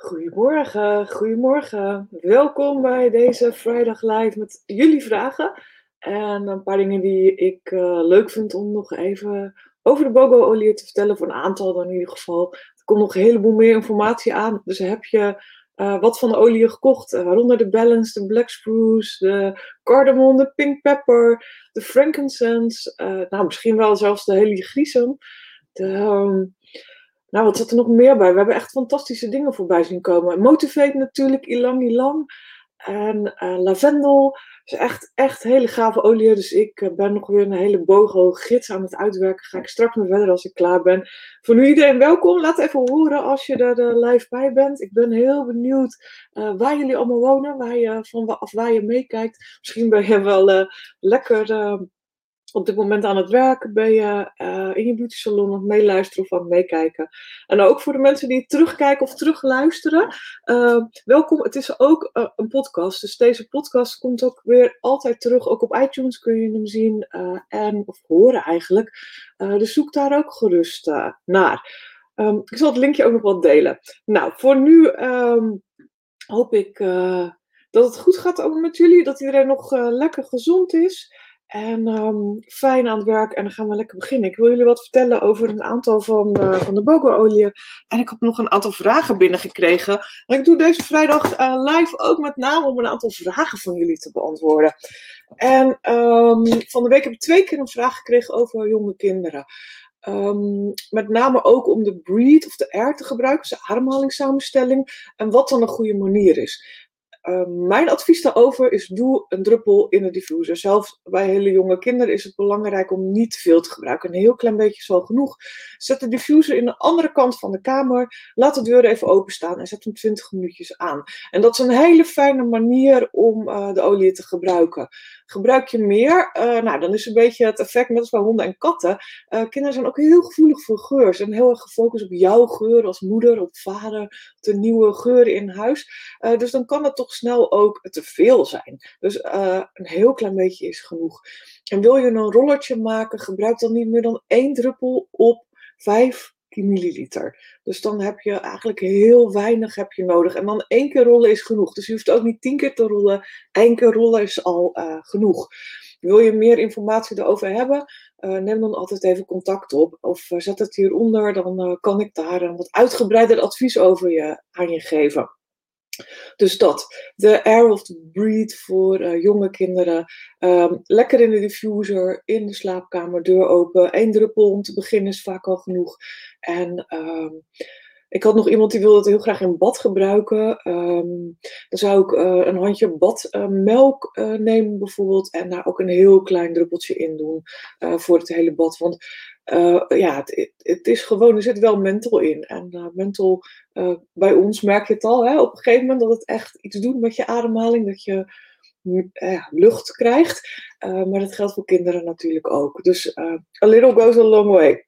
Goedemorgen, goedemorgen. Welkom bij deze Vrijdag Live met jullie vragen. En een paar dingen die ik uh, leuk vind om nog even over de BOGO-olie te vertellen. Voor een aantal dan in ieder geval. Er komt nog een heleboel meer informatie aan. Dus heb je uh, wat van de olie gekocht? Uh, waaronder de Balance, de Black Spruce, de Cardamom, de Pink Pepper, de Frankincense. nou, misschien wel zelfs de Heligrisum. De... Um, nou, wat zat er nog meer bij? We hebben echt fantastische dingen voorbij zien komen. Motivate natuurlijk, ilang ilang. En uh, lavendel. is echt, echt hele gave olie. Dus ik uh, ben nog weer een hele bogo gids aan het uitwerken. Ga ik straks nog verder als ik klaar ben. Voor nu iedereen welkom. Laat even horen als je er uh, live bij bent. Ik ben heel benieuwd waar jullie allemaal wonen. Waar je, van, waar je meekijkt. Misschien ben je wel lekker op dit moment aan het werken? Ben je uh, in je beauty salon nog meeluisteren of aan het meekijken? En ook voor de mensen die terugkijken of terugluisteren. Uh, welkom, het is ook uh, een podcast. Dus deze podcast komt ook weer altijd terug. Ook op iTunes kun je hem zien en of horen eigenlijk. dus zoek daar ook gerust naar. Um, ik zal het linkje ook nog wel delen. Nou, voor nu um, hoop ik dat het goed gaat ook met jullie. Dat iedereen nog lekker gezond is. En um, fijn aan het werk en dan gaan we lekker beginnen. Ik wil jullie wat vertellen over een aantal van, uh, van de. En ik heb nog een aantal vragen binnengekregen. En ik doe deze vrijdag uh, live ook met name om een aantal vragen van jullie te beantwoorden. En um, van de week heb ik twee keer een vraag gekregen over jonge kinderen. Um, met name ook om de breathe of de air te gebruiken, dus de ademhalingssamenstelling. En wat dan een goede manier is. Ehm, mijn advies daarover is: doe een druppel in de diffuser. Zelfs bij hele jonge kinderen is het belangrijk om niet veel te gebruiken. Een heel klein beetje is al genoeg. Zet de diffuser in de andere kant van de kamer. Laat de deur even openstaan en zet hem 20 minuutjes aan. En dat is een hele fijne manier om uh, de olie te gebruiken. Gebruik je meer, uh, nou, dan is een beetje het effect net als bij honden en katten. Uh, kinderen zijn ook heel gevoelig voor geur. Ze zijn heel erg gefocust op jouw geur als moeder, op vader, de nieuwe geuren in huis. dus dan kan het toch snel ook te veel zijn. Dus uh, een heel klein beetje is genoeg. En wil je een rollertje maken, gebruik dan niet meer dan één druppel op 5 milliliter. Dus dan heb je eigenlijk heel weinig heb je nodig. En dan één keer rollen is genoeg. Dus je hoeft ook niet tien keer te rollen. Eén keer rollen is al uh, genoeg. Wil je meer informatie erover hebben? Uh, neem dan altijd even contact op. Of zet het hieronder, dan kan ik daar een wat uitgebreider advies over je, aan je geven. Dus dat. De Air of the Breed voor uh, jonge kinderen. Um, lekker in de diffuser, in de slaapkamer, deur open. Eén druppel om te beginnen is vaak al genoeg. En um, ik had nog iemand die wilde het heel graag in bad gebruiken. Um, dan zou ik uh, een handje badmelk uh, uh, nemen bijvoorbeeld. En daar ook een heel klein druppeltje in doen voor het hele bad. Want ja, het, het, is gewoon, er zit wel mental in. En uh, bij ons merk je het al, hè, op een gegeven moment dat het echt iets doet met je ademhaling, dat je lucht krijgt. maar dat geldt voor kinderen natuurlijk ook. Dus a little goes a long way.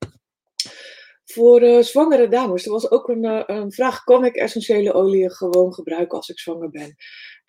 Voor zwangere dames, er was ook een, een vraag, kan ik essentiële olie gewoon gebruiken als ik zwanger ben?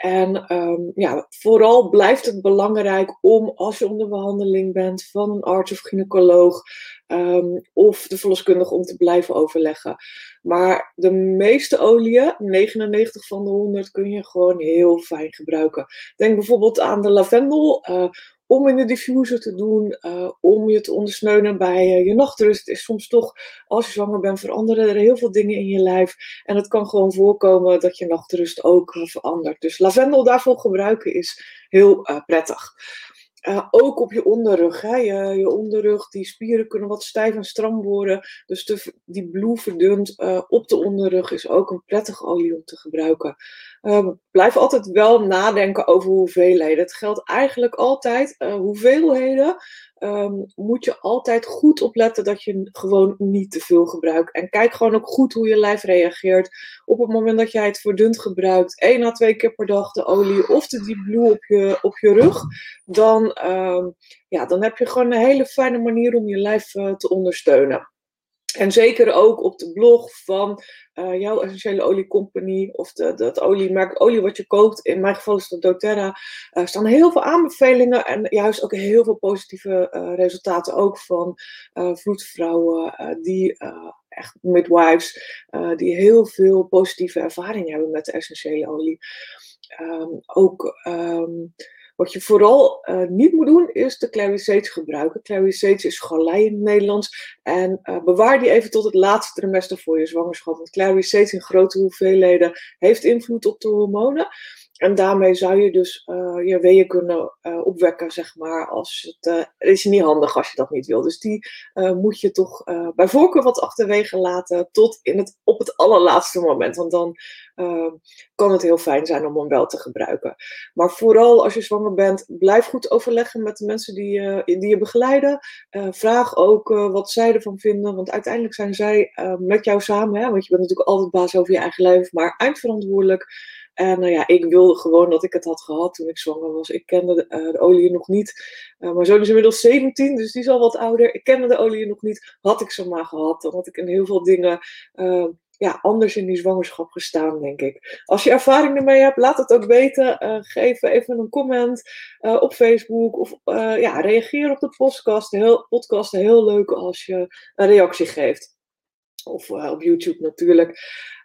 En um, ja, vooral blijft het belangrijk om, als je onder behandeling bent van een arts of gynaecoloog um, of de verloskundige, om te blijven overleggen. Maar de meeste oliën, 99 van de 100, kun je gewoon heel fijn gebruiken. Denk bijvoorbeeld aan de lavendel. Uh, om in de diffuser te doen, uh, om je te ondersteunen bij uh, je nachtrust. Is soms toch, als je zwanger bent, veranderen er heel veel dingen in je lijf. En het kan gewoon voorkomen dat je nachtrust ook verandert. Dus lavendel daarvoor gebruiken is heel prettig. Uh, ook op je onderrug. Hè? Je, onderrug, die spieren kunnen wat stijf en stram worden. Dus de, die blue verdund uh, op de onderrug is ook een prettige olie om te gebruiken. Uh, blijf altijd wel nadenken over hoeveelheden. Het geldt eigenlijk altijd, hoeveelheden um, moet je altijd goed opletten dat je gewoon niet te veel gebruikt. En kijk gewoon ook goed hoe je lijf reageert. Op het moment dat jij het verdund gebruikt, één à twee keer per dag de olie of de Deep Blue op je, op je rug, dan, um, ja, dan heb je gewoon een hele fijne manier om je lijf uh, te ondersteunen. En zeker ook op de blog van uh, jouw essentiële oliecompagnie of de, het oliemerk olie wat je koopt. In mijn geval is dat doTERRA. Staan heel veel aanbevelingen en juist ook heel veel positieve uh, resultaten ook van vroedvrouwen die echt midwives die heel veel positieve ervaring hebben met de essentiële olie. Ehm, ook ehm, wat je vooral uh, niet moet doen, is de clary sage gebruiken. Clary sage is galei in het Nederlands. En uh, bewaar die even tot het laatste trimester voor je zwangerschap. Want clary sage in grote hoeveelheden heeft invloed op de hormonen. En daarmee zou je dus uh, je weeën kunnen uh, opwekken, zeg maar. Als het uh, is niet handig als je dat niet wil. Dus die moet je toch bij voorkeur wat achterwege laten tot in het, op het allerlaatste moment. Want dan kan het heel fijn zijn om hem wel te gebruiken. Maar vooral als je zwanger bent, blijf goed overleggen met de mensen die, die je begeleiden. vraag ook wat zij ervan vinden. Want uiteindelijk zijn zij met jou samen. Hè, want je bent natuurlijk altijd baas over je eigen leven, maar eindverantwoordelijk. En nou ja, ik wilde gewoon dat ik het had gehad toen ik zwanger was. Ik kende de, uh, de olie nog niet. Uh, mijn zoon is inmiddels 17, dus die is al wat ouder. Ik kende de olie nog niet. Had ik ze maar gehad, dan had ik in heel veel dingen uh, ja, anders in die zwangerschap gestaan, denk ik. Als je ervaring ermee hebt, laat het ook weten. geef even een comment op Facebook of ja, reageer op de podcast. Heel, podcast heel leuk als je een reactie geeft. Of op YouTube natuurlijk.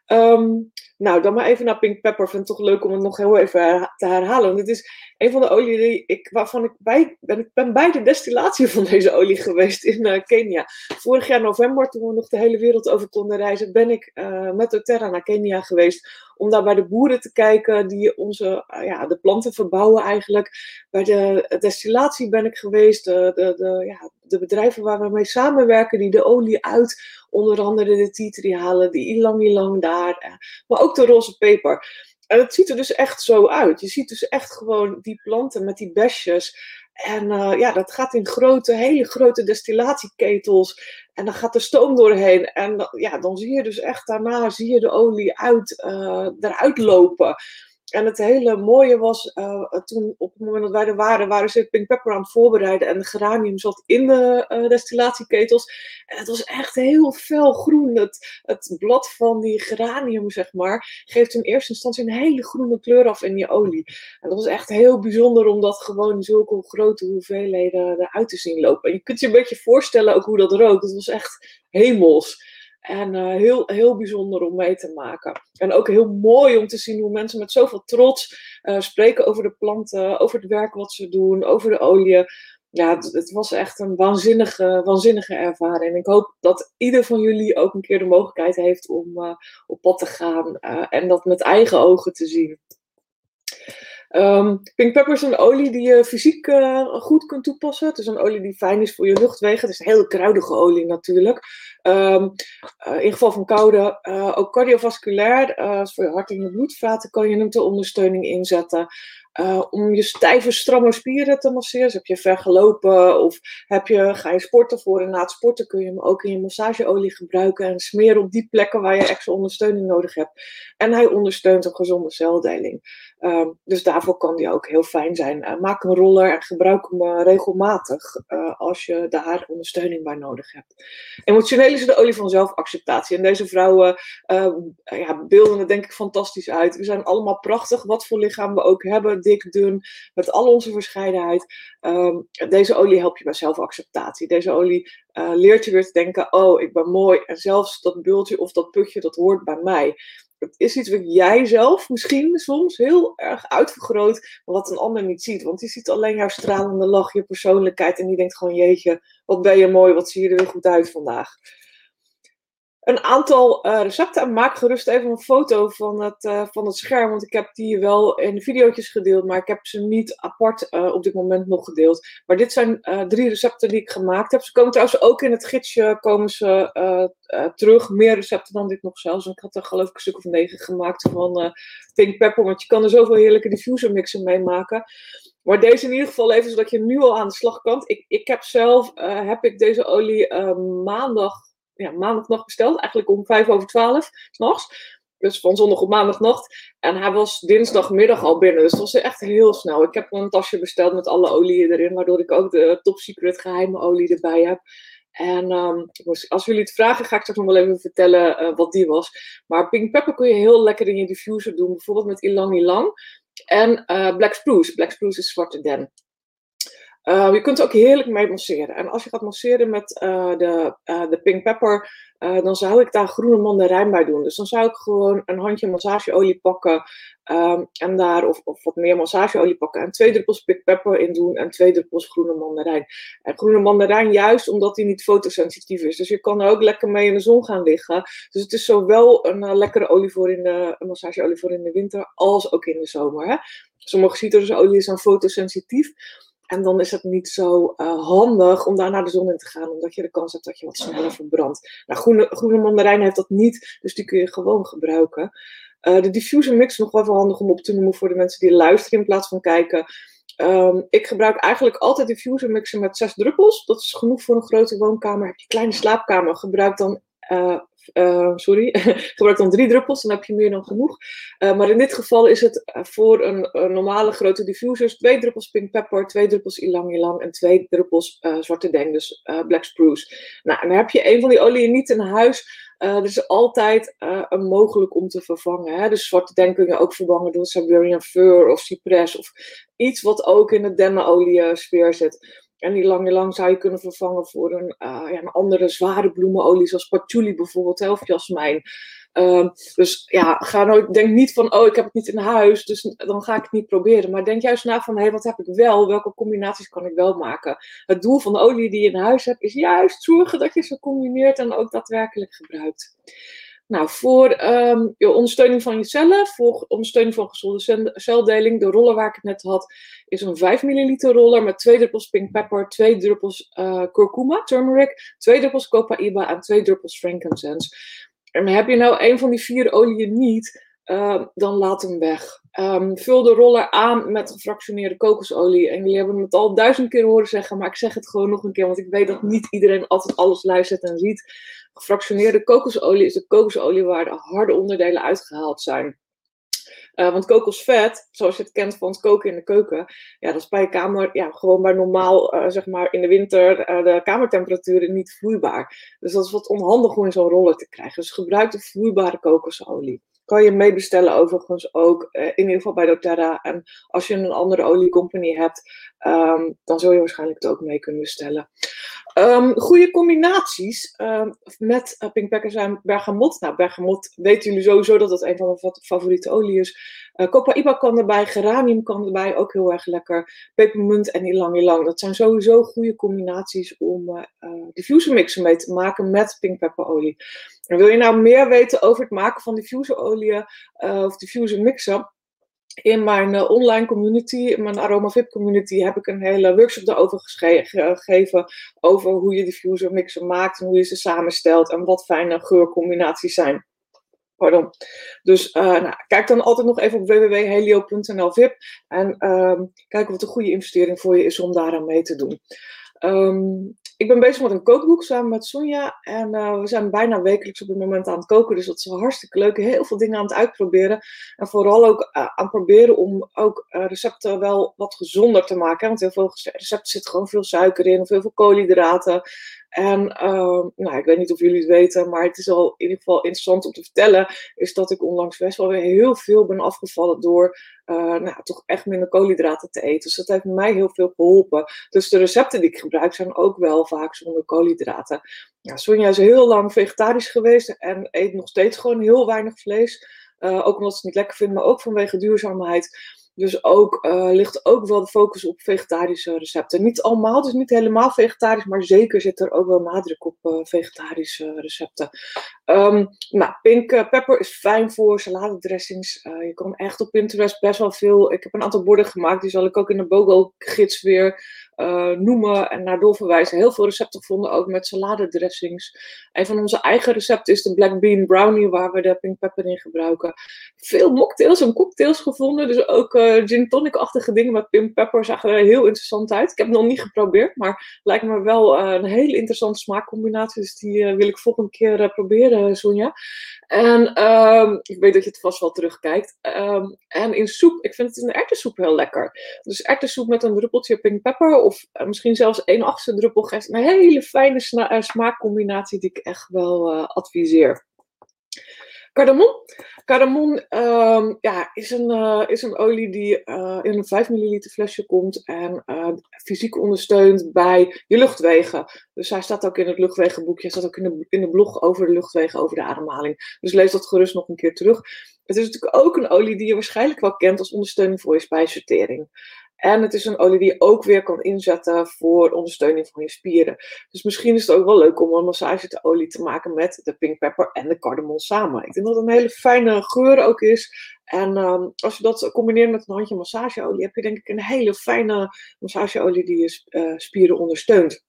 Um, nou, dan maar even naar Pink Pepper. Vind het toch leuk om het nog heel even te herhalen. Want het is een van de oliën die ik, waarvan ik bij ben. Ik ben bij de destillatie van deze olie geweest in uh, Kenia. Vorig jaar november, toen we nog de hele wereld over konden reizen, ben ik uh, met doTERRA naar Kenia geweest. Om daar bij de boeren te kijken die onze, uh, ja, de planten verbouwen eigenlijk. Bij de destillatie ben ik geweest. De, de, de, ja, de bedrijven waar we mee samenwerken, die de olie uit onder andere de tree halen, die ilang ilang daar. Maar ook de roze peper. En het ziet er dus echt zo uit. Je ziet dus echt gewoon die planten met die besjes. En ja, dat gaat in grote, hele grote destillatieketels. En dan gaat de stoom doorheen. En ja, dan zie je dus echt daarna zie je de olie uit, uh, eruit lopen. En het hele mooie was, uh, toen op het moment dat wij er waren, waren ze Pink Pepper aan het voorbereiden. En de geranium zat in de uh, destillatieketels. En het was echt heel fel groen. Het, blad van die geranium, zeg maar, geeft in eerste instantie een hele groene kleur af in die olie. En dat was echt heel bijzonder om dat gewoon zulke grote hoeveelheden eruit te zien lopen. En je kunt je een beetje voorstellen ook hoe dat rook. Het was echt hemels. En uh, heel, heel bijzonder om mee te maken. En ook heel mooi om te zien hoe mensen met zoveel trots uh, spreken over de planten, over het werk wat ze doen, over de olie. Ja, het, was echt een waanzinnige, waanzinnige ervaring. Ik hoop dat ieder van jullie ook een keer de mogelijkheid heeft om uh, op pad te gaan en dat met eigen ogen te zien. Um, pink pepper is een olie die je fysiek uh, goed kunt toepassen. Het is een olie die fijn is voor je luchtwegen. Het is een heel kruidige olie natuurlijk. Um, uh, in geval van koude, uh, ook cardiovasculair, voor je hart en je bloedvaten kan je hem ter ondersteuning inzetten. Om je stijve, stramme spieren te masseren. Dus heb je ver gelopen of heb je, ga je sporten voor en na het sporten kun je hem ook in je massageolie gebruiken en smeren op die plekken waar je extra ondersteuning nodig hebt. En hij ondersteunt een gezonde celdeling. Uh, dus daarvoor kan die ook heel fijn zijn. Uh, maak een roller en gebruik hem uh, regelmatig als je daar ondersteuning bij nodig hebt. Emotioneel is de olie van zelfacceptatie. En deze vrouwen ja, beelden het denk ik fantastisch uit. We zijn allemaal prachtig, wat voor lichaam we ook hebben dik, dun, met al onze verscheidenheid. Um, deze olie helpt je bij zelfacceptatie. Deze olie leert je weer te denken, oh, ik ben mooi. En zelfs dat bultje of dat putje, dat hoort bij mij. Het is iets wat jij zelf misschien soms heel erg uitvergroot, maar wat een ander niet ziet. Want die ziet alleen jouw stralende lach, je persoonlijkheid en die denkt gewoon, jeetje, wat ben je mooi, wat zie je er weer goed uit vandaag een aantal uh, recepten. En maak gerust even een foto van het, uh, van het scherm. Want ik heb die wel in de video's gedeeld. Maar ik heb ze niet apart uh, op dit moment nog gedeeld. Maar dit zijn drie recepten die ik gemaakt heb. Ze komen trouwens ook in het gidsje komen ze, terug. Meer recepten dan dit nog zelfs. ik had er geloof ik een stuk of negen gemaakt van pink pepper. Want je kan er zoveel heerlijke diffuser mixen mee maken. Maar deze in ieder geval even zodat je nu al aan de slag kan. Ik, ik heb zelf heb ik deze olie maandag ja, maandagnacht besteld. Eigenlijk om vijf over twaalf s'nachts. Dus van zondag op maandagnacht. En hij was dinsdagmiddag al binnen. Dus dat was echt heel snel. Ik heb een tasje besteld met alle oliën erin. Waardoor ik ook de top secret geheime olie erbij heb. En um, als jullie het vragen, ga ik straks nog wel even vertellen uh, wat die was. Maar pink pepper kun je heel lekker in je diffuser doen. Bijvoorbeeld met ilang ilang. En uh, black spruce. Black spruce is zwarte den. Uh, je kunt er ook heerlijk mee masseren. En als je gaat masseren met uh, de, uh, de pink pepper, dan zou ik daar groene mandarijn bij doen. Dus dan zou ik gewoon een handje massageolie pakken um, en daar, of, of, wat meer massageolie pakken en twee druppels pink pepper in doen en twee druppels groene mandarijn. En groene mandarijn juist omdat die niet fotosensitief is. Dus je kan er ook lekker mee in de zon gaan liggen. Dus het is zowel een lekkere olie voor in de, een massageolie voor in de winter, als ook in de zomer. Hè? Sommige citrusolie zijn fotosensitief. En dan is het niet zo uh, handig om daar naar de zon in te gaan, omdat je de kans hebt dat je wat sneller verbrandt. Nou, groene, groene mandarijn heeft dat niet, dus die kun je gewoon gebruiken. Uh, de diffuser mix is nog wel even handig om op te noemen voor de mensen die luisteren in plaats van kijken. Um, ik gebruik eigenlijk altijd diffuser mixen met zes druppels. Dat is genoeg voor een grote woonkamer. Heb je kleine slaapkamer, gebruik dan uh, uh, sorry, gebruik dan drie druppels, dan heb je meer dan genoeg. Uh, maar in dit geval is het eh, voor een, normale grote diffusers twee druppels pink pepper, twee druppels ilang ilang en twee druppels zwarte deng, dus black spruce. Nou, en dan heb je een van die oliën niet in huis. er is altijd een mogelijk om te vervangen. Hè? Dus zwarte deng kun je ook vervangen door Siberian fir of cypress of iets wat ook in de dennenolie sfeer zit. En die lange lang zou je kunnen vervangen voor een, uh, ja, een andere zware bloemenolie, zoals patchouli bijvoorbeeld, of jasmijn. Uh, dus ja, ga nooit, denk niet van, oh, ik heb het niet in huis, dus dan ga ik het niet proberen. Maar denk juist na van, hé, hey, wat heb ik wel? Welke combinaties kan ik wel maken? Het doel van de olie die je in huis hebt, is juist zorgen dat je ze combineert en ook daadwerkelijk gebruikt. Nou, voor um, je ondersteuning van je cellen, voor ondersteuning van gezonde celdeling, de roller waar ik het net had, is een 5 milliliter roller met 2 druppels pink pepper, 2 druppels uh, curcuma, turmeric, 2 druppels copaiba en 2 druppels frankincense. En heb je nou een van die vier oliën niet, uh, dan laat hem weg. Um, vul de roller aan met gefractioneerde kokosolie. En jullie hebben het al duizend keer horen zeggen, maar ik zeg het gewoon nog een keer, want ik weet dat niet iedereen altijd alles luistert en ziet. Gefractioneerde kokosolie is de kokosolie waar de harde onderdelen uitgehaald zijn. Uh, want kokosvet, zoals je het kent van het koken in de keuken, ja, dat is bij je kamer ja, gewoon bij normaal, uh, zeg maar in de winter, uh, de kamertemperaturen niet vloeibaar. Dus dat is wat onhandig om in zo'n roller te krijgen. Dus gebruik de vloeibare kokosolie. Kan je meebestellen overigens ook, in ieder geval bij doTERRA. En als je een andere oliecompany hebt, um, dan zul je waarschijnlijk het ook mee kunnen bestellen. Um, goede combinaties um, met uh, pinkpekkers en bergamot. Nou, bergamot weten jullie sowieso dat dat een van mijn favoriete olie is. Uh, Copaiba kan erbij, geranium kan erbij, ook heel erg lekker. Pepermunt en ilang ilang. Dat zijn sowieso goede combinaties om uh, diffuser mixen mee te maken met pinkpepperolie. En wil je nou meer weten over het maken van diffuserolie of diffuser mixen? In mijn uh, online community, in mijn AromaVip community, heb ik een hele workshop daarover gegeven. Over hoe je diffuser mixen maakt en hoe je ze samenstelt en wat fijne geurcombinaties zijn. Pardon. Dus uh, nou, kijk dan altijd nog even op www.helio.nl VIP en um, kijk wat een goede investering voor je is om daaraan mee te doen. Um, ik ben bezig met een kookboek samen met Sonja. En uh, we zijn bijna wekelijks op het moment aan het koken. Dus dat is hartstikke leuk. Heel veel dingen aan het uitproberen. En vooral ook uh, aan het proberen om ook uh, recepten wel wat gezonder te maken. Want heel veel recepten zitten gewoon veel suiker in. Of heel veel koolhydraten. En nou, ik weet niet of jullie het weten, maar het is al in ieder geval interessant om te vertellen, is dat ik onlangs best wel weer heel veel ben afgevallen door nou, toch echt minder koolhydraten te eten. Dus dat heeft mij heel veel geholpen. Dus de recepten die ik gebruik zijn ook wel vaak zonder koolhydraten. Ja, Sonja is heel lang vegetarisch geweest en eet nog steeds gewoon heel weinig vlees. Uh, ook omdat ze het niet lekker vindt, maar ook vanwege duurzaamheid. Dus ook, uh, ligt ook wel de focus op vegetarische recepten. Niet allemaal, dus niet helemaal vegetarisch, maar zeker zit er ook wel nadruk op uh, vegetarische recepten. Um, nou, pink pepper is fijn voor saladedressings. je kan echt op Pinterest best wel veel. Ik heb een aantal borden gemaakt, die zal ik ook in de BOGO-gids weer uh, noemen en naar doorverwijzen. Heel veel recepten gevonden, ook met saladedressings. Een van onze eigen recepten is de Black Bean Brownie, waar we de pink pepper in gebruiken. Veel mocktails en cocktails gevonden, dus ook uh, gin tonic-achtige dingen met pink pepper zagen er heel interessant uit. Ik heb het nog niet geprobeerd, maar lijkt me wel uh, een hele interessante smaakcombinatie, dus die wil ik volgende keer proberen, Sonja. En um, ik weet dat je het vast wel terugkijkt. Um, en in soep, ik vind het in de erwtensoep heel lekker. Dus erwtensoep met een druppeltje pink pepper of uh, misschien zelfs één achtste druppel geeft een hele fijne uh, smaakcombinatie die ik echt wel uh, adviseer. Cardamom. Cardamom ehm, ja, is, een, eh, is een olie die in een 5 milliliter flesje komt en fysiek ondersteunt bij je luchtwegen. Dus hij staat ook in het luchtwegenboekje, hij staat ook in de, in de blog over de luchtwegen, over de ademhaling. Dus lees dat gerust nog een keer terug. Het is natuurlijk ook een olie die je waarschijnlijk wel kent als ondersteuning voor je spijsvertering. En het is een olie die je ook weer kan inzetten voor ondersteuning van je spieren. Dus misschien is het ook wel leuk om een massageolie te maken met de pink pepper en de cardamom samen. Ik denk dat het een hele fijne geur ook is. En um, als je dat combineert met een handje massageolie, heb je denk ik een hele fijne massageolie die je uh, spieren ondersteunt.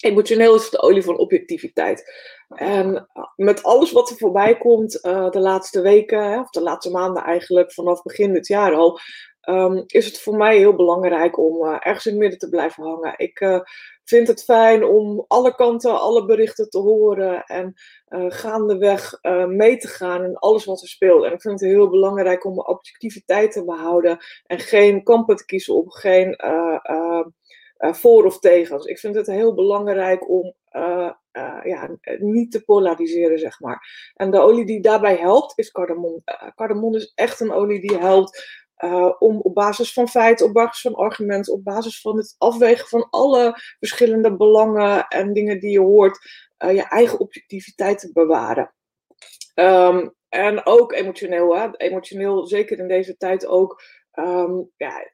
Emotioneel is het de olie van objectiviteit. En met alles wat er voorbij komt uh, de laatste weken, of de laatste maanden eigenlijk, vanaf begin dit jaar al, um, is het voor mij heel belangrijk om uh, ergens in het midden te blijven hangen. Ik uh, vind het fijn om alle kanten, alle berichten te horen en uh, gaandeweg mee te gaan in alles wat er speelt. En ik vind het heel belangrijk om mijn objectiviteit te behouden en geen kampen te kiezen op, geen voor of tegen. Dus ik vind het heel belangrijk om ja, niet te polariseren, zeg maar. En de olie die daarbij helpt is cardamom. cardamom is echt een olie die helpt uh, om op basis van feiten, op basis van argumenten, op basis van het afwegen van alle verschillende belangen en dingen die je hoort, uh, je eigen objectiviteit te bewaren. Um, en ook emotioneel, hè? emotioneel, zeker in deze tijd ook. Um, ja,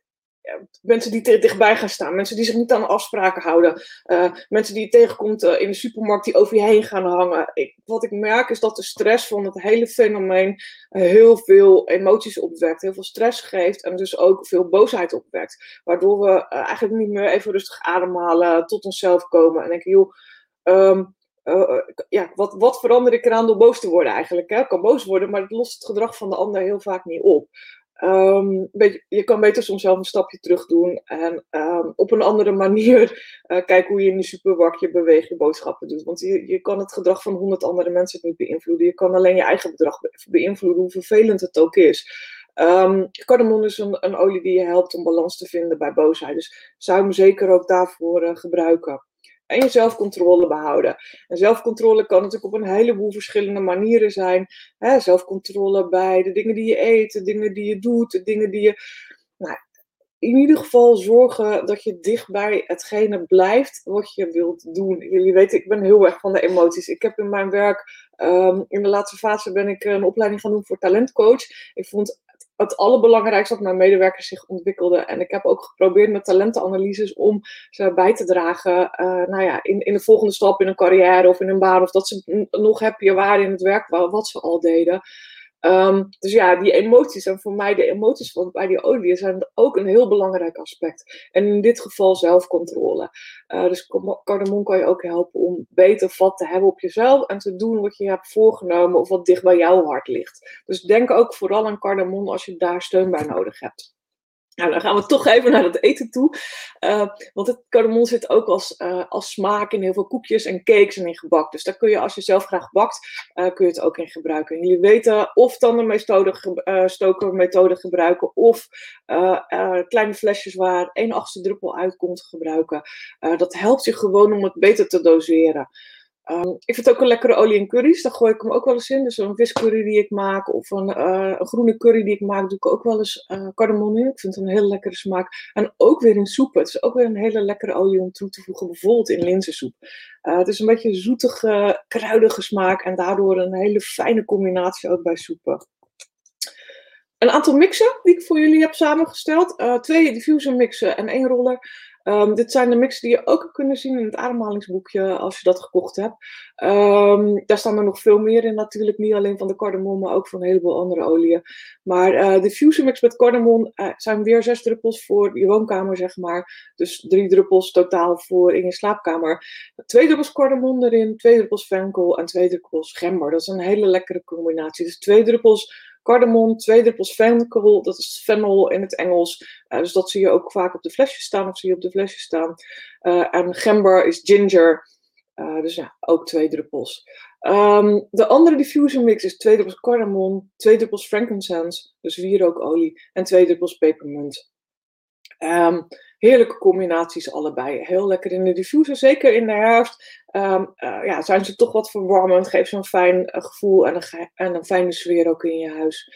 mensen die dichtbij gaan staan, mensen die zich niet aan afspraken houden, uh, mensen die je tegenkomt uh, in de supermarkt die over je heen gaan hangen. Ik, wat ik merk is dat de stress van het hele fenomeen heel veel emoties opwekt, heel veel stress geeft en dus ook veel boosheid opwekt. Waardoor we eigenlijk niet meer even rustig ademhalen, tot onszelf komen en denken, joh, um, ja, wat, wat verander ik eraan door boos te worden eigenlijk? Ik kan boos worden, maar het lost het gedrag van de ander heel vaak niet op. Um, je kan beter soms zelf een stapje terug doen en um, op een andere manier uh, kijken hoe je in de supermarkt je beweegt, boodschappen doet. Want je, je kan het gedrag van honderd andere mensen niet beïnvloeden. Je kan alleen je eigen gedrag beïnvloeden, hoe vervelend het ook is. Um, cardamom is een, een, olie die je helpt om balans te vinden bij boosheid. Dus zou hem zeker ook daarvoor uh, gebruiken en je zelfcontrole behouden. En zelfcontrole kan natuurlijk op een heleboel verschillende manieren zijn. Hè, zelfcontrole bij de dingen die je eet, de dingen die je doet, de dingen die je. Nou, in ieder geval zorgen dat je dicht bij hetgene blijft wat je wilt doen. Jullie weten, ik ben heel erg van de emoties. Ik heb in mijn werk, um, in de laatste fase ben ik een opleiding gaan doen voor talentcoach. Ik vond het allerbelangrijkste dat mijn medewerkers zich ontwikkelden. En ik heb ook geprobeerd met talentenanalyses om ze bij te dragen uh, nou ja, in, in de volgende stap in een carrière of in een baan. Of dat ze nog happier waren in het werk wat ze al deden. Um, dus ja, die emoties zijn voor mij, de emoties van bij die olie zijn ook een heel belangrijk aspect. En in dit geval zelfcontrole. Uh, dus cardamom kan je ook helpen om beter vat te hebben op jezelf en te doen wat je hebt voorgenomen of wat dicht bij jouw hart ligt. Dus denk ook vooral aan cardamom als je daar steun bij nodig hebt. Nou, dan gaan we toch even naar het eten toe. Uh, want het cardamom zit ook als, uh, als smaak in heel veel koekjes en cakes en in gebak. Dus daar kun je, als je zelf graag bakt, uh, kun je het ook in gebruiken. En jullie weten of tandenmethode, stoken methode gebruiken of kleine flesjes waar 1 achtste druppel uitkomt gebruiken. dat helpt je gewoon om het beter te doseren. Um, ik vind het ook een lekkere olie in curry's. Daar gooi ik hem ook wel eens in. Dus een viscurry die ik maak of een, uh, een, groene curry die ik maak, doe ik ook wel eens uh, in. Ik vind het een hele lekkere smaak. En ook weer in soepen. Het is ook weer een hele lekkere olie om toe te voegen. Bijvoorbeeld in linzensoep. Uh, het is een beetje zoetige, kruidige smaak. En daardoor een hele fijne combinatie ook bij soepen. Een aantal mixen die ik voor jullie heb samengesteld. twee diffuser mixen en één roller. Um, dit zijn de mixen die je ook kunnen zien in het ademhalingsboekje als je dat gekocht hebt. Um, daar staan er nog veel meer in natuurlijk, niet alleen van de cardamom, maar ook van een heleboel andere oliën. Maar uh, de Fusion Mix met cardamom uh, zijn weer zes druppels voor je woonkamer, zeg maar. Dus drie druppels totaal voor in je slaapkamer. Twee druppels cardamom erin, twee druppels venkel en twee druppels gember. Dat is een hele lekkere combinatie. Dus twee druppels cardamom, twee druppels venkel, dat is fennel in het Engels. Uh, dus dat zie je ook vaak op de flesjes staan, of zie je op de flesjes staan. Uh, en gember is ginger, uh, dus ja, ook twee druppels. Um, de andere diffuser mix is twee druppels cardamom, twee druppels frankincense, dus wierookolie, en twee druppels pepermunt. Um, heerlijke combinaties allebei. Heel lekker in de diffuser, zeker in de herfst. Um, ja, zijn ze toch wat verwarmend, geeft ze een fijn gevoel en een, en een fijne sfeer ook in je huis.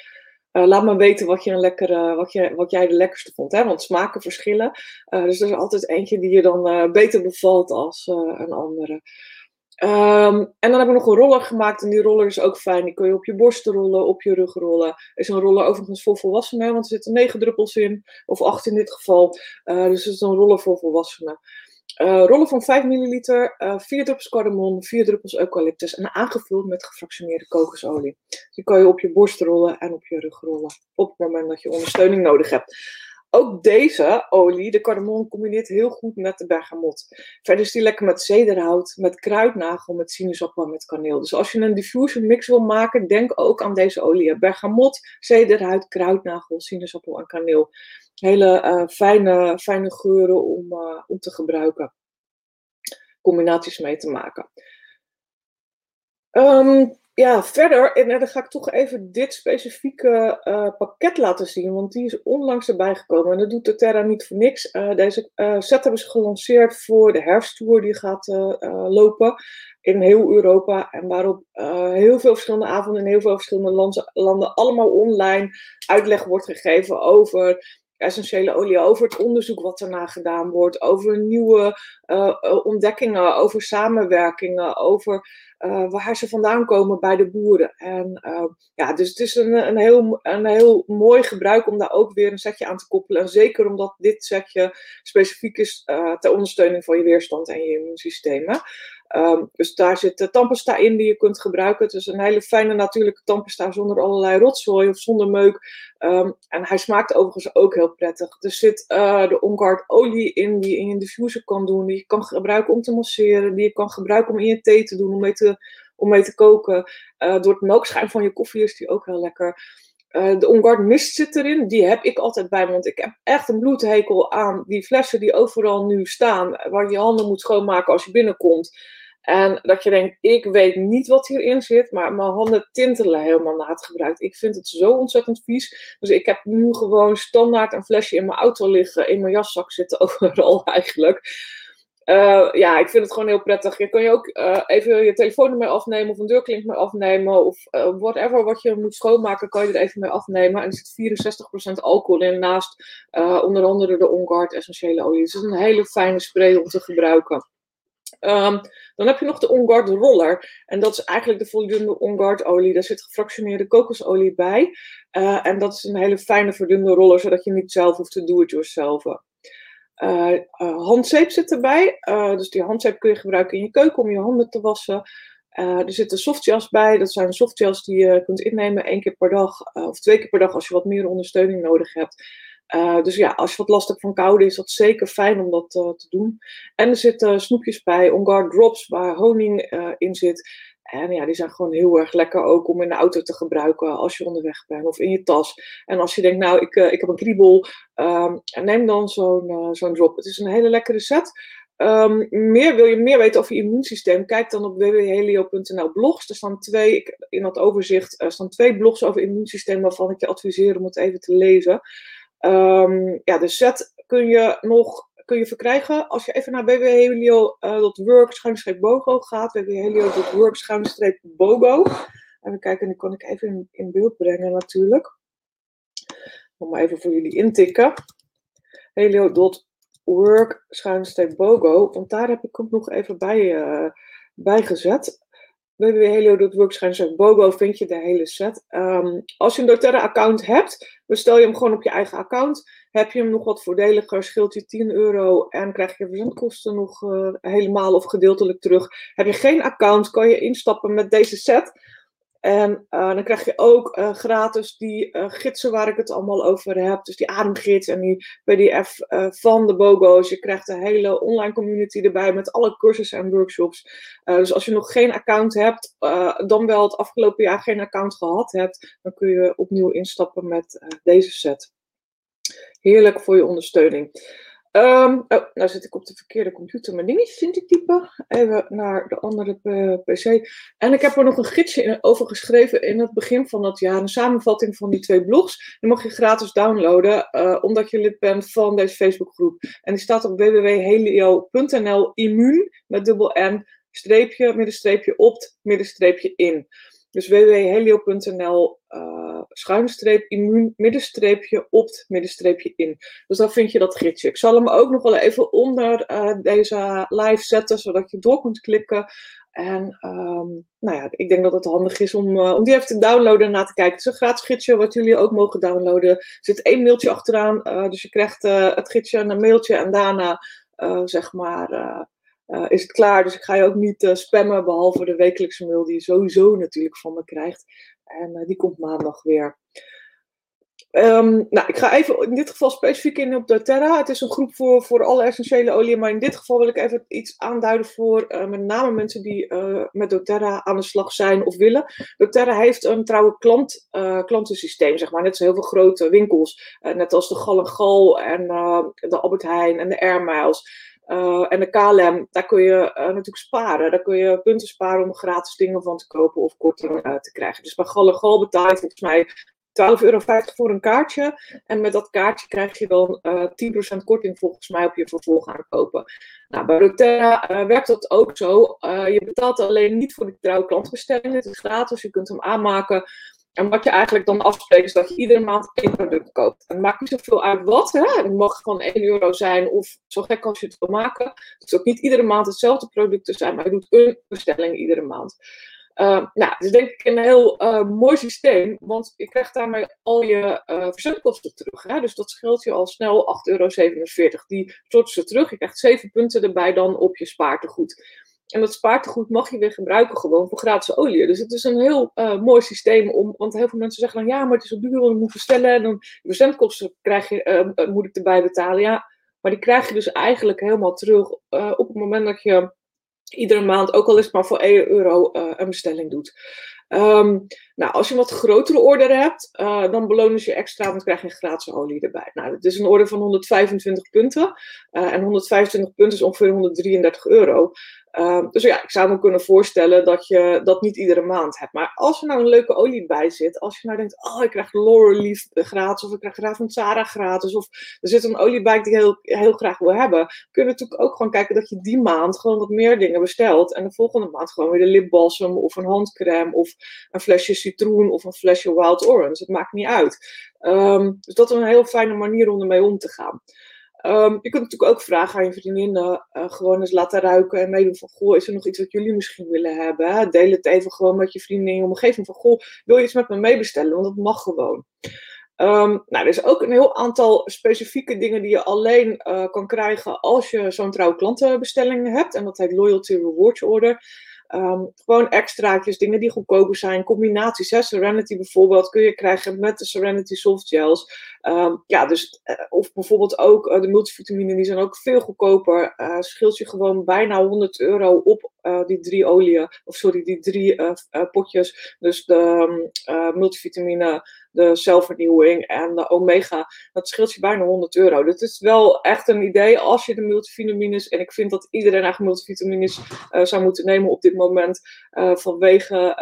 Uh, laat me weten wat, je een lekkere, wat, je, wat jij de lekkerste vond. Hè? Want smaken verschillen. Dus er is altijd eentje die je dan beter bevalt als een andere. Um, en dan hebben we nog een roller gemaakt. En die roller is ook fijn. Die kun je op je borst rollen, op je rug rollen. Is een roller overigens voor volwassenen. Want er zitten negen druppels in. Of acht in dit geval. dus het is een roller voor volwassenen. Uh, rollen van 5 milliliter, uh, 4 druppels cardamom, 4 druppels eucalyptus en aangevuld met gefractioneerde kokosolie. Die kan je op je borst rollen en op je rug rollen op het moment dat je ondersteuning nodig hebt. Ook deze olie, de cardamom, combineert heel goed met de bergamot. Verder is die lekker met zederhout, met kruidnagel, met sinaasappel en met kaneel. Dus als je een diffuser mix wil maken, denk ook aan deze olie. Bergamot, zederhout, kruidnagel, sinaasappel en kaneel hele uh, fijne, fijne geuren om, uh, om te gebruiken. Combinaties mee te maken. Um, ja, verder, en dan ga ik toch even dit specifieke uh, pakket laten zien, want die is onlangs erbij gekomen. En dat doet de Terra niet voor niks. deze set hebben ze gelanceerd voor de herfsttour die gaat lopen in heel Europa. En waarop heel veel verschillende avonden in heel veel verschillende landen allemaal online uitleg wordt gegeven over essentiële olie, over het onderzoek wat erna gedaan wordt, over nieuwe uh, ontdekkingen, over samenwerkingen, over uh, waar ze vandaan komen bij de boeren. En ja, dus het is een, een, heel, een heel mooi gebruik om daar ook weer een setje aan te koppelen. En zeker omdat dit setje specifiek is ter ondersteuning van je weerstand en je immuunsysteem. Um, dus daar zit tandpasta in die je kunt gebruiken. Het is een hele fijne natuurlijke tandpasta zonder allerlei rotzooi of zonder meuk. Um, en hij smaakt overigens ook heel prettig. Er zit uh, de Ongard olie in die je in je diffuser kan doen. Die je kan gebruiken om te masseren. Die je kan gebruiken om in je thee te doen. Om mee te, om mee te koken. Uh, door het melkschuim van je koffie is die ook heel lekker. Uh, de Ongard mist zit erin. Die heb ik altijd bij. Want ik heb echt een bloedhekel aan die flessen die overal nu staan. Waar je handen moet schoonmaken als je binnenkomt. En dat je denkt, ik weet niet wat hierin zit, maar mijn handen tintelen helemaal na het gebruik. Ik vind het zo ontzettend vies. Dus ik heb nu gewoon standaard een flesje in mijn auto liggen, in mijn jaszak zitten overal eigenlijk. Uh, ja, ik vind het gewoon heel prettig. Je kan je ook uh, even je telefoon ermee afnemen of een deurklink mee afnemen of uh, whatever wat je moet schoonmaken, kan je er even mee afnemen. En er zit 64% alcohol in naast onder andere de OnGuard essentiële olie. Dus het is een hele fijne spray om te gebruiken. Um, dan heb je nog de OnGuard roller. En dat is eigenlijk de voldoende OnGuard olie. Daar zit gefractioneerde kokosolie bij. En dat is een hele fijne verdunde roller, zodat je niet zelf hoeft te do-it-yourself. Uh, handzeep zit erbij. dus die handzeep kun je gebruiken in je keuken om je handen te wassen. er zitten softgels bij. Dat zijn softgels die je kunt innemen één keer per dag of twee keer per dag als je wat meer ondersteuning nodig hebt. Dus ja, als je wat last hebt van koude, is dat zeker fijn om dat te doen. En er zitten snoepjes bij, on-guard drops, waar honing in zit. En die zijn gewoon heel erg lekker ook om in de auto te gebruiken als je onderweg bent of in je tas. En als je denkt, nou, ik, ik heb een kriebel, um, neem dan zo'n zo'n drop. Het is een hele lekkere set. Um, meer, wil je meer weten over je immuunsysteem? Kijk dan op www.helio.nl blogs. Er staan twee, in dat overzicht, er staan twee blogs over immuunsysteem waarvan ik je adviseer om het even te lezen. Um, ja, de set kun je nog kun je verkrijgen als je even naar www.helio.work uh, bogo gaat. www.helio.work bogo. Even kijken, die kan ik even in, in beeld brengen natuurlijk. Om maar even voor jullie intikken. helio.work bogo. Want daar heb ik hem nog even bij, uh, bij gezet www.helio.work bogo vind je de hele set. Um, als je een doTERRA-account hebt, bestel je hem gewoon op je eigen account. Heb je hem nog wat voordeliger, scheelt je 10 euro en krijg je verzendkosten nog uh, helemaal of gedeeltelijk terug. Heb je geen account, kan je instappen met deze set. En uh, dan krijg je ook uh, gratis die uh, gidsen waar ik het allemaal over heb. Dus die ademgids en die PDF van de BOGO's. Je krijgt een hele online community erbij met alle cursussen en workshops. dus als je nog geen account hebt, dan wel het afgelopen jaar geen account gehad hebt, dan kun je opnieuw instappen met deze set. Heerlijk voor je ondersteuning. Um, oh, nou zit ik op de verkeerde computer mijn dingetje in te typen. Even naar de andere PC. En ik heb er nog een gidsje over geschreven in het begin van dat jaar. Een samenvatting van die twee blogs. Die mag je gratis downloaden, uh, omdat je lid bent van deze Facebookgroep. En die staat op www.helio.nl immuun met dubbel N, streepje, middenstreepje, opt, middenstreepje in. Dus www.helio.nl uh, schuine streep immuun middenstreepje opt middenstreepje in. Dus dan vind je dat gidsje. Ik zal hem ook nog wel even onder uh, deze live zetten, zodat je door kunt klikken. En um, nou ja, ik denk dat het handig is om, uh, om die even te downloaden en na te kijken. Het is een gratis gidsje wat jullie ook mogen downloaden. Er zit één mailtje achteraan, dus je krijgt het gidsje en een mailtje en daarna zeg maar is het klaar. Dus ik ga je ook niet spammen, behalve de wekelijkse mail die je sowieso natuurlijk van me krijgt. En uh, die komt maandag weer. Um, nou, ik ga even in dit geval specifiek in op doTERRA. Het is een groep voor, voor alle essentiële oliën, maar in dit geval wil ik even iets aanduiden voor met name mensen die met doTERRA aan de slag zijn of willen. doTERRA heeft een trouwe klant, klantensysteem, zeg maar. Net zo heel veel grote winkels, net als de Gal en Gal en de Albert Heijn en de Air. Uh, en de KLM, daar kun je uh, natuurlijk sparen. Daar kun je punten sparen om gratis dingen van te kopen of korting uh, te krijgen. Dus bij Gal betaal je volgens mij 12,50 euro voor een kaartje. En met dat kaartje krijg je dan 10% korting volgens mij op je vervolg aankopen. Nou, bij Roterra werkt dat ook zo. je betaalt alleen niet voor de trouwe klantbestelling. Het is gratis, je kunt hem aanmaken. En wat je eigenlijk dan afspreekt is dat je iedere maand één product koopt. En het maakt niet zoveel uit wat. Hè? Het mag gewoon 1 euro zijn of zo gek als je het wil maken. Het hoeft ook niet iedere maand hetzelfde product te zijn, maar je doet een bestelling iedere maand. Uh, nou, het is denk ik een heel uh, mooi systeem, want je krijgt daarmee al je uh, verzendkosten terug. Hè? Dus dat scheelt je al snel 8,47 euro. Die storten ze terug. Je krijgt 7 punten erbij dan op je spaartegoed. En dat spaartegoed mag je weer gebruiken gewoon voor gratis olie. Dus het is een heel uh, mooi systeem om. Want heel veel mensen zeggen dan ja, maar het is zo duur, ik moet bestellen. En dan verzendkosten krijg je, uh, moet ik erbij betalen. Ja, maar die krijg je dus eigenlijk helemaal terug op het moment dat je iedere maand, ook al is het maar voor 1 euro, een bestelling doet. Um, nou, als je een wat grotere order hebt, dan belonen ze je extra, want dan krijg je gratis olie erbij. Nou, het is een order van 125 punten. En 125 punten is ongeveer 133 euro. Uh, dus ja, ik zou me kunnen voorstellen dat je dat niet iedere maand hebt. Maar als er nou een leuke olie bij zit, als je nou denkt, oh, ik krijg Laurel gratis, of ik krijg Graaf van Sarah gratis, of er zit een olie bij die ik heel, heel graag wil hebben, kun je natuurlijk ook gewoon kijken dat je die maand gewoon wat meer dingen bestelt. En de volgende maand gewoon weer de lipbalsem, of een handcrème, of een flesje citroen, of een flesje wild orange. Het maakt niet uit. Um, dus dat is een heel fijne manier om ermee om te gaan. Um, je kunt natuurlijk ook vragen aan je vriendinnen, uh, gewoon eens laten ruiken en meedoen van, goh, is er nog iets wat jullie misschien willen hebben? Deel het even gewoon met je vrienden in je omgeving van, goh, wil je iets met me meebestellen? Want dat mag gewoon. Um, nou, er is ook een heel aantal specifieke dingen die je alleen uh, kan krijgen als je zo'n trouwe klantenbestelling hebt. En dat heet Loyalty Rewards Order. Um, gewoon extraatjes, dingen die goedkoper zijn, combinaties. Serenity bijvoorbeeld kun je krijgen met de Serenity Soft Gels. Um, ja, dus, uh, of bijvoorbeeld ook uh, de multivitamine, die zijn ook veel goedkoper. Uh, scheelt je gewoon bijna 100 euro op die drie oliën, of sorry, die drie potjes. Dus de um, multivitamine, de zelfvernieuwing en de omega. Dat scheelt je bijna 100 euro. Dit is wel echt een idee als je de multivitamines, en ik vind dat iedereen eigenlijk multivitamines zou moeten nemen op dit moment, vanwege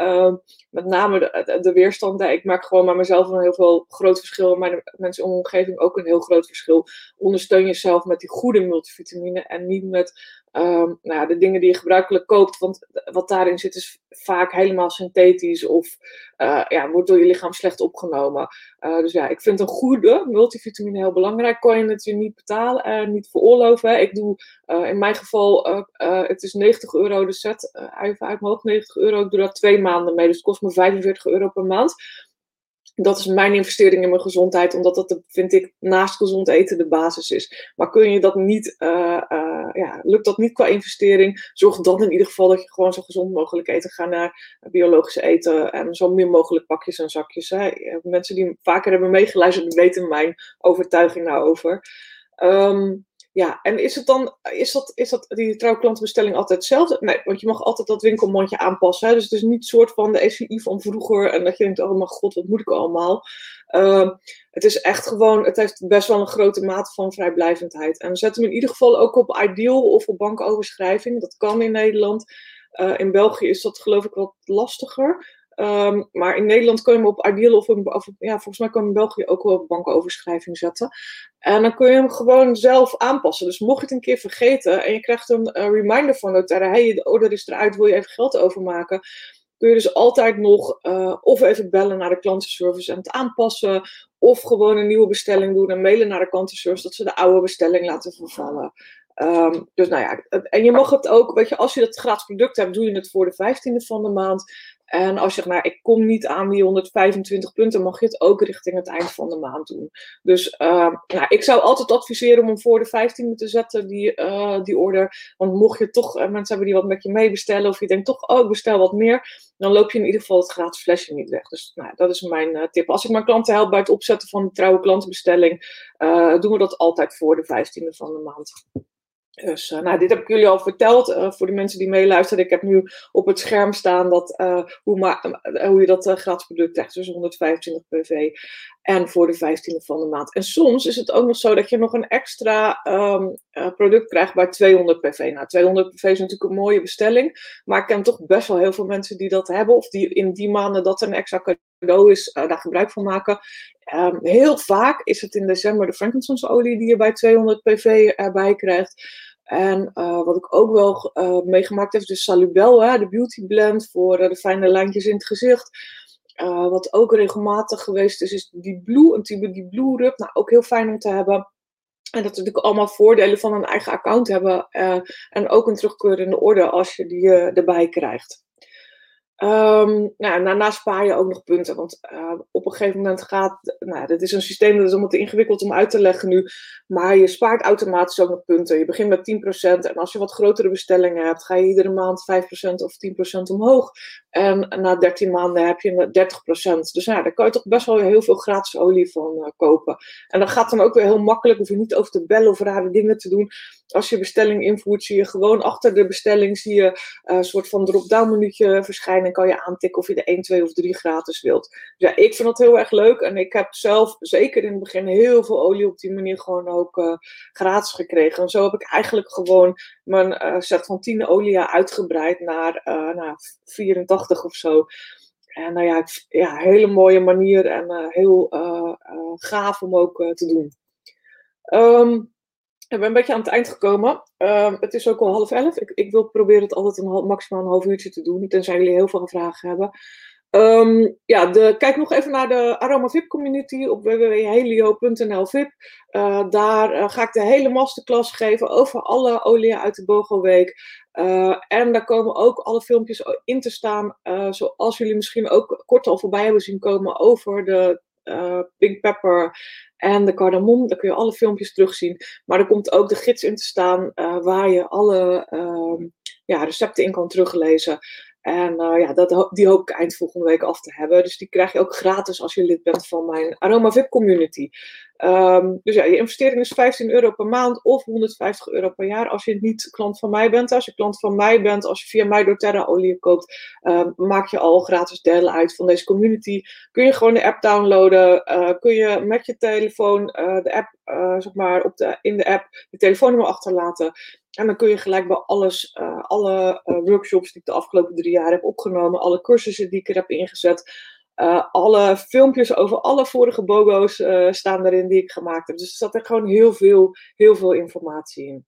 met name de, de weerstand. Ik merk gewoon bij mezelf een heel veel groot verschil. En mijn mensen in omgeving ook een heel groot verschil. Ondersteun jezelf met die goede multivitamine en niet met um, nou de dingen die je gebruikelijk koopt. Want wat daarin zit is vaak helemaal synthetisch of uh, ja, wordt door je lichaam slecht opgenomen. Uh, dus ja, ik vind een goede multivitamine heel belangrijk. Kan je het je niet betalen en niet veroorloven. Ik doe in mijn geval, het is 90 euro de set, even uit mijn hoofd 90 euro. Ik doe dat twee maanden mee, dus het kost me 45 euro per maand dat is mijn investering in mijn gezondheid, omdat dat, vind ik, naast gezond eten de basis is. Maar kun je dat niet, uh, uh, ja, lukt dat niet qua investering, zorg dan in ieder geval dat je gewoon zo gezond mogelijk eten. Ga naar biologisch eten en zo min mogelijk pakjes en zakjes. Hè. Mensen die vaker hebben meegeluisterd, weten mijn overtuiging daarover. Um, ja, en is het dan, is dat, is dat die trouwklantenbestelling altijd hetzelfde? Nee, want je mag altijd dat winkelmandje aanpassen. Hè? Dus het is niet soort van de SVI van vroeger en dat je denkt, oh mijn god, wat moet ik allemaal? Uh, het is echt gewoon, het heeft best wel een grote mate van vrijblijvendheid. En zet hem in ieder geval ook op Ideal of op bankoverschrijving. Dat kan in Nederland. Uh, in België is dat geloof ik wat lastiger. Um, maar in Nederland kun je hem op Ideal of, ja, volgens mij kan je in België ook wel op bankoverschrijving zetten. En dan kun je hem gewoon zelf aanpassen. Dus mocht je het een keer vergeten en je krijgt een uh, reminder van notara, hey, de order is eruit, wil je even geld overmaken? Kun je dus altijd nog uh, of even bellen naar de klantenservice en het aanpassen. Of gewoon een nieuwe bestelling doen en mailen naar de klantenservice dat ze de oude bestelling laten vervallen. Um, dus nou ja, en je mag het ook, weet je, als je dat gratis product hebt, doe je het voor de 15e van de maand. En als je zegt, nou, ik kom niet aan die 125 punten, mag je het ook richting het eind van de maand doen. Dus uh, ik zou altijd adviseren om hem voor de 15e te zetten, die, uh, die order. Want mocht je toch uh, mensen hebben die wat met je meebestellen, of je denkt toch, oh, ik bestel wat meer, dan loop je in ieder geval het gratis flesje niet weg. Dus nou, dat is mijn tip. Als ik mijn klanten help bij het opzetten van de trouwe klantenbestelling, doen we dat altijd voor de 15e van de maand. Dus uh, nou, dit heb ik jullie al verteld. Uh, voor de mensen die meeluisteren, ik heb nu op het scherm staan dat, uh, hoe, hoe je dat gratis product krijgt. Dus 125 pv. En voor de 15e van de maand. En soms is het ook nog zo dat je nog een extra um, product krijgt bij 200 pv. Nou, 200 pv is natuurlijk een mooie bestelling. Maar ik ken toch best wel heel veel mensen die dat hebben. Of die in die maanden dat een extra cadeau is, daar gebruik van maken. Um, heel vaak is het in december de Frankincense olie die je bij 200 pv erbij krijgt. En uh, wat ik ook wel uh, meegemaakt heb, is de Salubel, hè, de beauty blend voor uh, de fijne lijntjes in het gezicht. wat ook regelmatig geweest is, is die blue, een type die blue rub. Nou, ook heel fijn om te hebben. En dat natuurlijk allemaal voordelen van een eigen account hebben. en ook een terugkeurende orde als je die erbij krijgt. Um, nou, daarnaast spaar je ook nog punten. Want uh, op een gegeven moment gaat. Nou, dit is een systeem dat is allemaal te ingewikkeld om uit te leggen nu. Maar je spaart automatisch ook nog punten. Je begint met 10%. En als je wat grotere bestellingen hebt, ga je iedere maand 5% of 10% omhoog. En na 13 maanden heb je 30%. Dus ja, daar kan je toch best wel heel veel gratis olie van uh, kopen. En dat gaat dan ook weer heel makkelijk. Hoef je niet over te bellen of rare dingen te doen. Als je bestelling invoert, zie je gewoon achter de bestelling zie je, uh, een soort van drop-down minuutje verschijnen. En kan je aantikken of je de 1, 2 of 3 gratis wilt. Dus ja, ik vind dat heel erg leuk. En ik heb zelf zeker in het begin heel veel olie op die manier gewoon ook uh, gratis gekregen. En zo heb ik eigenlijk gewoon mijn set van 10 olie uitgebreid naar, naar 84 of zo. En nou ja, ja, hele mooie manier en heel gaaf om ook te doen. Um, ik ben een beetje aan het eind gekomen. Uh, het is ook al half elf. Ik, ik wil proberen het altijd maximaal een half uurtje te doen. Tenzij jullie heel veel vragen hebben. Um, ja, de, kijk nog even naar de Aroma VIP community op www.helio.nl VIP. Uh, daar uh, ga ik de hele masterclass geven over alle oliën uit de Bogo Week. Uh, en daar komen ook alle filmpjes in te staan. zoals jullie misschien ook kort al voorbij hebben zien komen over de pink pepper en de cardamom. Daar kun je alle filmpjes terugzien. Maar er komt ook de gids in te staan uh, waar je alle uh, ja, recepten in kan teruglezen. En uh, ja, dat, die hoop ik eind volgende week af te hebben. Dus die krijg je ook gratis als je lid bent van mijn Aroma VIP community. Um, dus ja, je investering is 15 euro per maand of 150 euro per jaar als je niet klant van mij bent. Als je klant van mij bent, als je via mij door Terra olie koopt, um, maak je al gratis deel uit van deze community. Kun je gewoon de app downloaden. Uh, kun je met je telefoon uh, de app, zeg maar, op de, in de app je telefoonnummer achterlaten. En dan kun je gelijk bij alles, uh, alle uh, workshops die ik de afgelopen drie jaar heb opgenomen, alle cursussen die ik er heb ingezet, uh, alle filmpjes over alle vorige BOGO's staan erin die ik gemaakt heb. Dus er zat er gewoon heel veel, heel veel informatie in.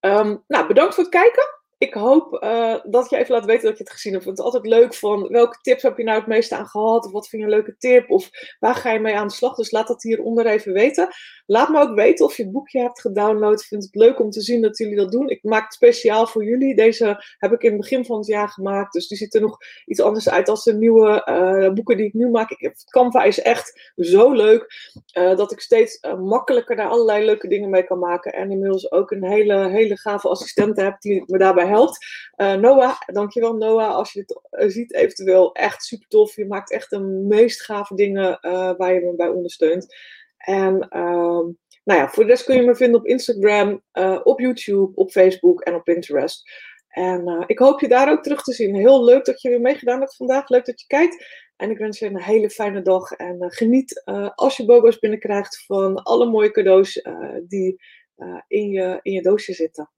Um, nou, bedankt voor het kijken ik hoop uh, dat je even laat weten dat je het gezien hebt. Het is altijd leuk van welke tips heb je nou het meeste aan gehad? Of wat vind je een leuke tip? Of waar ga je mee aan de slag? Dus laat dat hieronder even weten. Laat me ook weten of je het boekje hebt gedownload. Ik vind het leuk om te zien dat jullie dat doen. Ik maak het speciaal voor jullie. Deze heb ik in het begin van het jaar gemaakt. Dus die ziet er nog iets anders uit als de nieuwe uh, boeken die ik nu maak. Ik heb, Canva is echt zo leuk. Uh, dat ik steeds makkelijker daar allerlei leuke dingen mee kan maken. En inmiddels ook een hele, hele gave assistent heb die me daarbij helpt. Uh, Noah, dankjewel Noah. Als je het uh, ziet, eventueel echt super tof. Je maakt echt de meest gave dingen uh, waar je me bij ondersteunt. En ehm, nou ja, voor de rest kun je me vinden op Instagram, op YouTube, op Facebook en op Pinterest. En ik hoop je daar ook terug te zien. Heel leuk dat je weer meegedaan hebt vandaag. Leuk dat je kijkt. En ik wens je een hele fijne dag. En geniet als je BOGO's binnenkrijgt van alle mooie cadeaus die in, je, in je doosje zitten.